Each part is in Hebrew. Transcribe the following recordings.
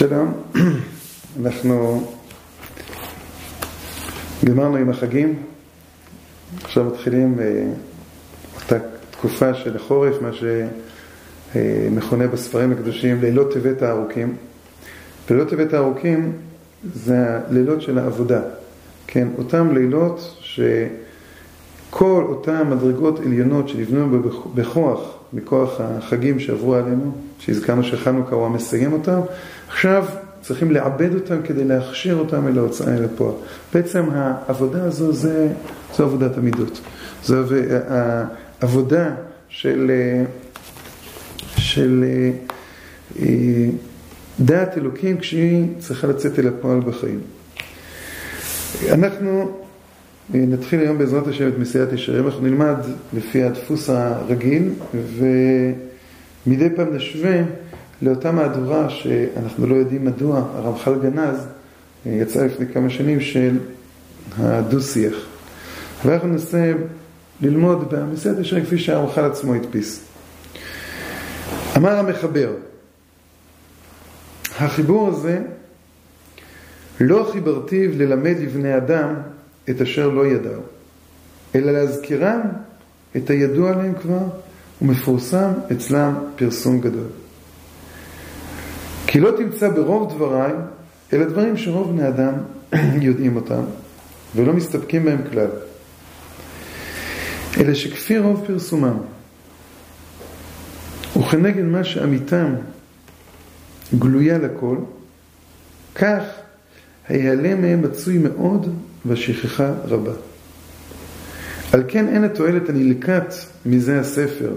שלום, אנחנו גמרנו עם החגים, עכשיו מתחילים אותה תקופה של החורף, מה שמכונה בספרים הקדושים לילות טבת הארוכים. לילות טבת הארוכים זה הלילות של העבודה, כן, אותם לילות שכל אותם מדרגות עליונות שנבנו בכוח, מכוח החגים שעברו עלינו, שהזכרנו שחנוכה הוא המסיים אותם, עכשיו צריכים לעבד אותם כדי להכשיר אותם אל ההוצאה אל הפועל. בעצם העבודה הזו זה, זו עבודת המידות. זו העבודה של, של דעת אלוקים כשהיא צריכה לצאת אל הפועל בחיים. אנחנו נתחיל היום בעזרת השם את מסיעת ישרים, אנחנו נלמד לפי הדפוס הרגיל ומדי פעם נשווה לאותה מהדורה שאנחנו לא יודעים מדוע הרמח"ל גנז יצא לפני כמה שנים של הדו-שיח. ואנחנו ננסה ללמוד במסעד ישר כפי שהרמח"ל עצמו הדפיס. אמר המחבר, החיבור הזה לא חיברתיו ללמד לבני אדם את אשר לא ידעו, אלא להזכירם את הידוע להם כבר ומפורסם אצלם פרסום גדול. כי לא תמצא ברוב דבריי, אלא דברים שרוב בני אדם יודעים אותם, ולא מסתפקים בהם כלל. אלא שכפי רוב פרסומם, וכנגד מה שאמיתם גלויה לכל, כך ההיעלם מהם מצוי מאוד והשכחה רבה. על כן אין התועלת הנלקט מזה הספר,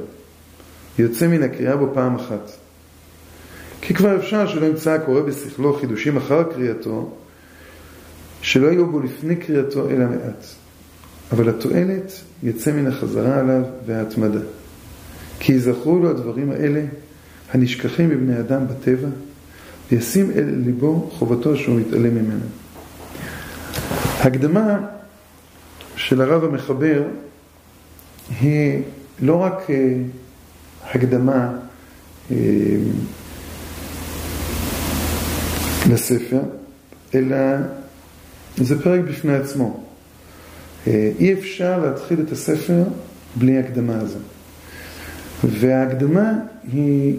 יוצא מן הקריאה בו פעם אחת. כי כבר אפשר שלא ימצא הקורא בשכלו חידושים אחר קריאתו, שלא יהיו בו לפני קריאתו אלא מעט. אבל התועלת יצא מן החזרה עליו וההתמדה. כי יזכרו לו הדברים האלה הנשכחים מבני אדם בטבע, וישים אל ליבו חובתו שהוא מתעלם ממנו. הקדמה של הרב המחבר היא לא רק הקדמה לספר, אלא זה פרק בפני עצמו. אי אפשר להתחיל את הספר בלי הקדמה הזו. וההקדמה היא,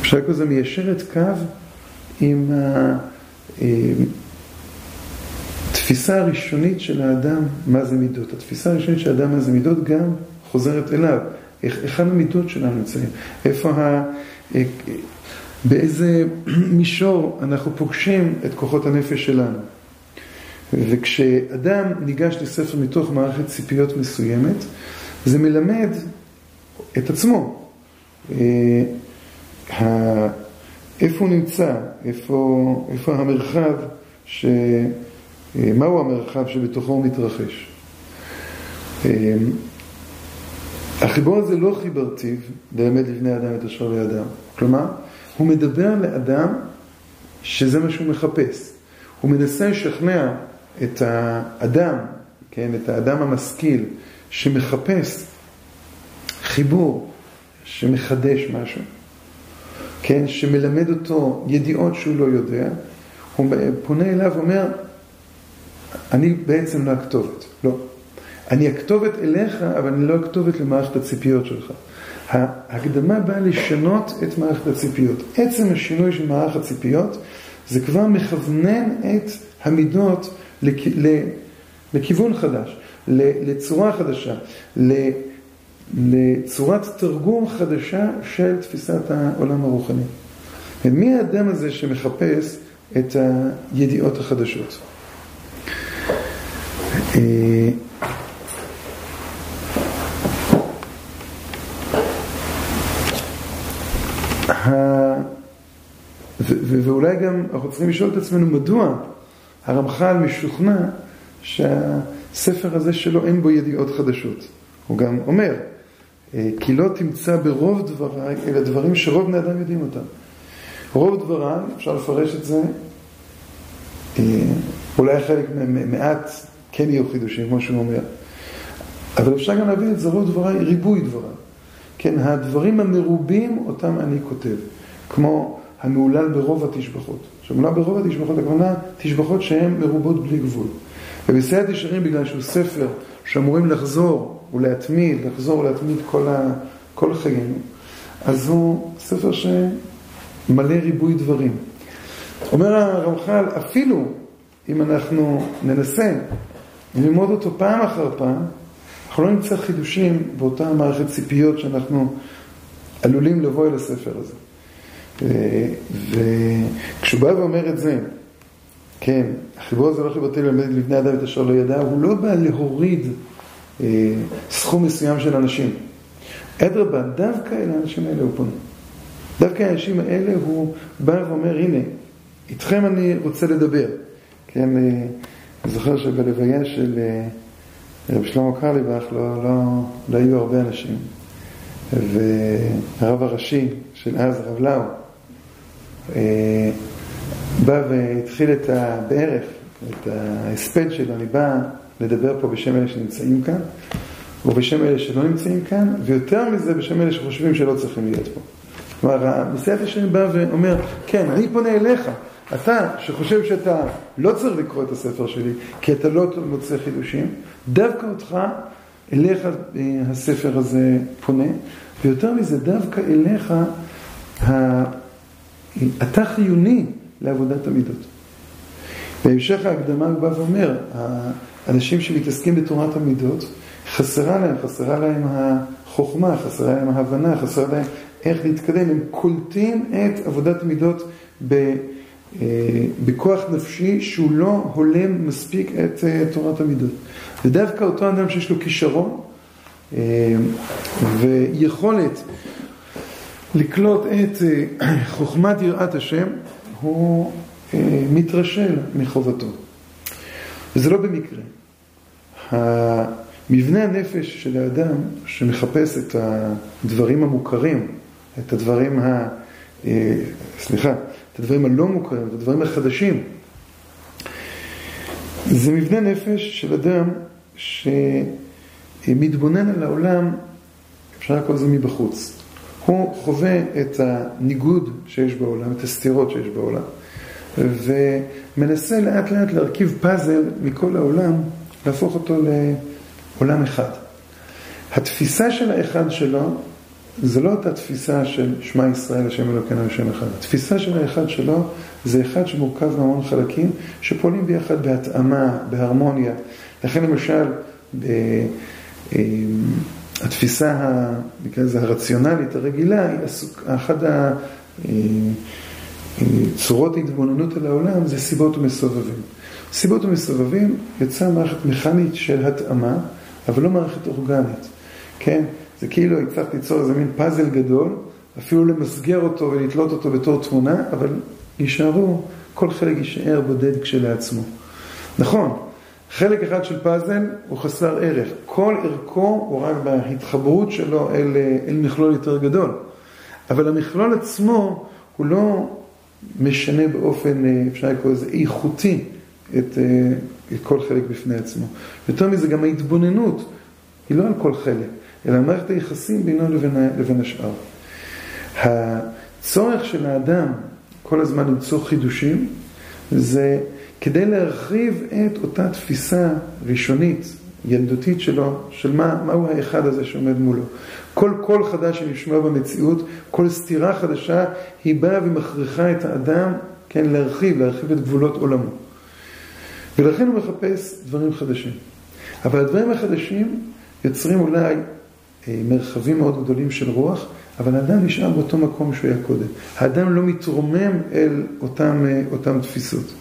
אפשר לקרוא לזה מיישרת קו עם התפיסה הראשונית של האדם מה זה מידות. התפיסה הראשונית של האדם מה זה מידות גם חוזרת אליו. היכן המידות שלנו נמצאים? איפה ה... באיזה מישור אנחנו פוגשים את כוחות הנפש שלנו. וכשאדם ניגש לספר מתוך מערכת ציפיות מסוימת, זה מלמד את עצמו. איפה הוא נמצא, איפה, איפה המרחב, ש... מהו המרחב שבתוכו הוא מתרחש. החיבור הזה לא חיברתיו ללמד לבני אדם את אשר לידם. כלומר, הוא מדבר לאדם שזה מה שהוא מחפש. הוא מנסה לשכנע את האדם, כן, את האדם המשכיל, שמחפש חיבור, שמחדש משהו, כן, שמלמד אותו ידיעות שהוא לא יודע, הוא פונה אליו ואומר, אני בעצם לא הכתובת, לא. אני הכתובת אליך, אבל אני לא הכתובת למערכת הציפיות שלך. ההקדמה באה לשנות את מערכת הציפיות. עצם השינוי של מערכת הציפיות זה כבר מכוונן את המידות לכ... לכיוון חדש, לצורה חדשה, לצורת תרגום חדשה של תפיסת העולם הרוחני. מי האדם הזה שמחפש את הידיעות החדשות? ואולי גם אנחנו צריכים לשאול את עצמנו מדוע הרמח"ל משוכנע שהספר הזה שלו אין בו ידיעות חדשות. הוא גם אומר, כי לא תמצא ברוב דבריי, אלא דברים שרוב בני אדם יודעים אותם. רוב דבריי, אפשר לפרש את זה, אולי חלק מעט כן יהיו חידושים, כמו שהוא אומר. אבל אפשר גם להבין את זה, רוב דבריי, ריבוי דבריי. כן, הדברים המרובים אותם אני כותב. כמו המהולל ברוב התשבחות. עכשיו, מהולל ברוב התשבחות, הכוונה תשבחות שהן מרובות בלי גבול. ובסייעת ישרים, בגלל שהוא ספר שאמורים לחזור ולהתמיד, לחזור ולהתמיד כל, ה, כל חיינו, אז הוא ספר שמלא ריבוי דברים. אומר הרמח"ל, אפילו אם אנחנו ננסה ללמוד אותו פעם אחר פעם, אנחנו לא נמצא חידושים באותה מערכת ציפיות שאנחנו עלולים לבוא אל הספר הזה. וכשהוא בא ואומר את זה, כן, החיבור הזה לא חיברתי ללמד לבני אדם את אשר לא ידע, הוא לא בא להוריד אה, סכום מסוים של אנשים. אדרבה, דווקא אל האנשים האלה הוא פונה. דווקא האנשים האלה הוא בא ואומר, הנה, איתכם אני רוצה לדבר. כן, אה, אני זוכר שבלוויה של אה, רב שלמה קרליבך לא, לא, לא היו הרבה אנשים. והרב הראשי של אז, הרב לאו, אה, בא והתחיל את ה... בערך, את ההספד שלו, אני בא לדבר פה בשם אלה שנמצאים כאן, ובשם אלה שלא נמצאים כאן, ויותר מזה בשם אלה שחושבים שלא צריכים להיות פה. כלומר, מסיעת השם בא ואומר, כן, אני פונה אליך, אתה שחושב שאתה לא צריך לקרוא את הספר שלי, כי אתה לא מוצא חידושים, דווקא אותך, אליך אה, הספר הזה פונה, ויותר מזה, דווקא אליך אתה חיוני לעבודת המידות. בהמשך ההקדמה הוא בא ואומר, האנשים שמתעסקים בתורת המידות, חסרה להם, חסרה להם החוכמה, חסרה להם ההבנה, חסרה להם איך להתקדם, הם קולטים את עבודת המידות ב, בכוח נפשי שהוא לא הולם מספיק את אה, תורת המידות. ודווקא אותו אדם שיש לו כישרון אה, ויכולת לקלוט את אה, חוכמת יראת השם, הוא אה, מתרשל מחובתו. וזה לא במקרה. מבנה הנפש של האדם שמחפש את הדברים המוכרים, את הדברים ה... אה, סליחה, את הדברים הלא מוכרים, את הדברים החדשים, זה מבנה נפש של אדם שמתבונן על העולם, אפשר לקרוא לזה מבחוץ. הוא חווה את הניגוד שיש בעולם, את הסתירות שיש בעולם, ומנסה לאט לאט להרכיב פאזל מכל העולם, להפוך אותו לעולם אחד. התפיסה של האחד שלו, זה לא אותה תפיסה של שמע ישראל, השם אלוקינו השם אחד. התפיסה של האחד שלו זה אחד שמורכב מהמון חלקים שפועלים ביחד בהתאמה, בהרמוניה. לכן למשל, אה, התפיסה, נקרא לזה הרציונלית, הרגילה, היא אחת הצורות ההתבוננות על העולם זה סיבות ומסובבים. סיבות ומסובבים יצאה מערכת מכנית של התאמה, אבל לא מערכת אורגנית, כן? זה כאילו הצלחת ליצור איזה מין פאזל גדול, אפילו למסגר אותו ולתלות אותו בתור תמונה, אבל יישארו, כל חלק יישאר בודד כשלעצמו. נכון, חלק אחד של פאזל הוא חסר ערך. כל ערכו הוא רק בהתחברות שלו אל, אל מכלול יותר גדול. אבל המכלול עצמו הוא לא משנה באופן, אה, אפשר לקרוא לזה, איכותי את, אה, את כל חלק בפני עצמו. יותר מזה, גם ההתבוננות היא לא על כל חלק, אלא מערכת היחסים בינו לבין, לבין השאר. הצורך של האדם כל הזמן למצוא חידושים זה כדי להרחיב את אותה תפיסה ראשונית, ילדותית שלו, של מה, מהו האחד הזה שעומד מולו. כל קול חדש שנשמע במציאות, כל סתירה חדשה, היא באה ומכריחה את האדם, כן, להרחיב, להרחיב את גבולות עולמו. ולכן הוא מחפש דברים חדשים. אבל הדברים החדשים יוצרים אולי מרחבים מאוד גדולים של רוח, אבל האדם נשאר באותו מקום שהוא היה קודם. האדם לא מתרומם אל אותם, אה, אותם תפיסות.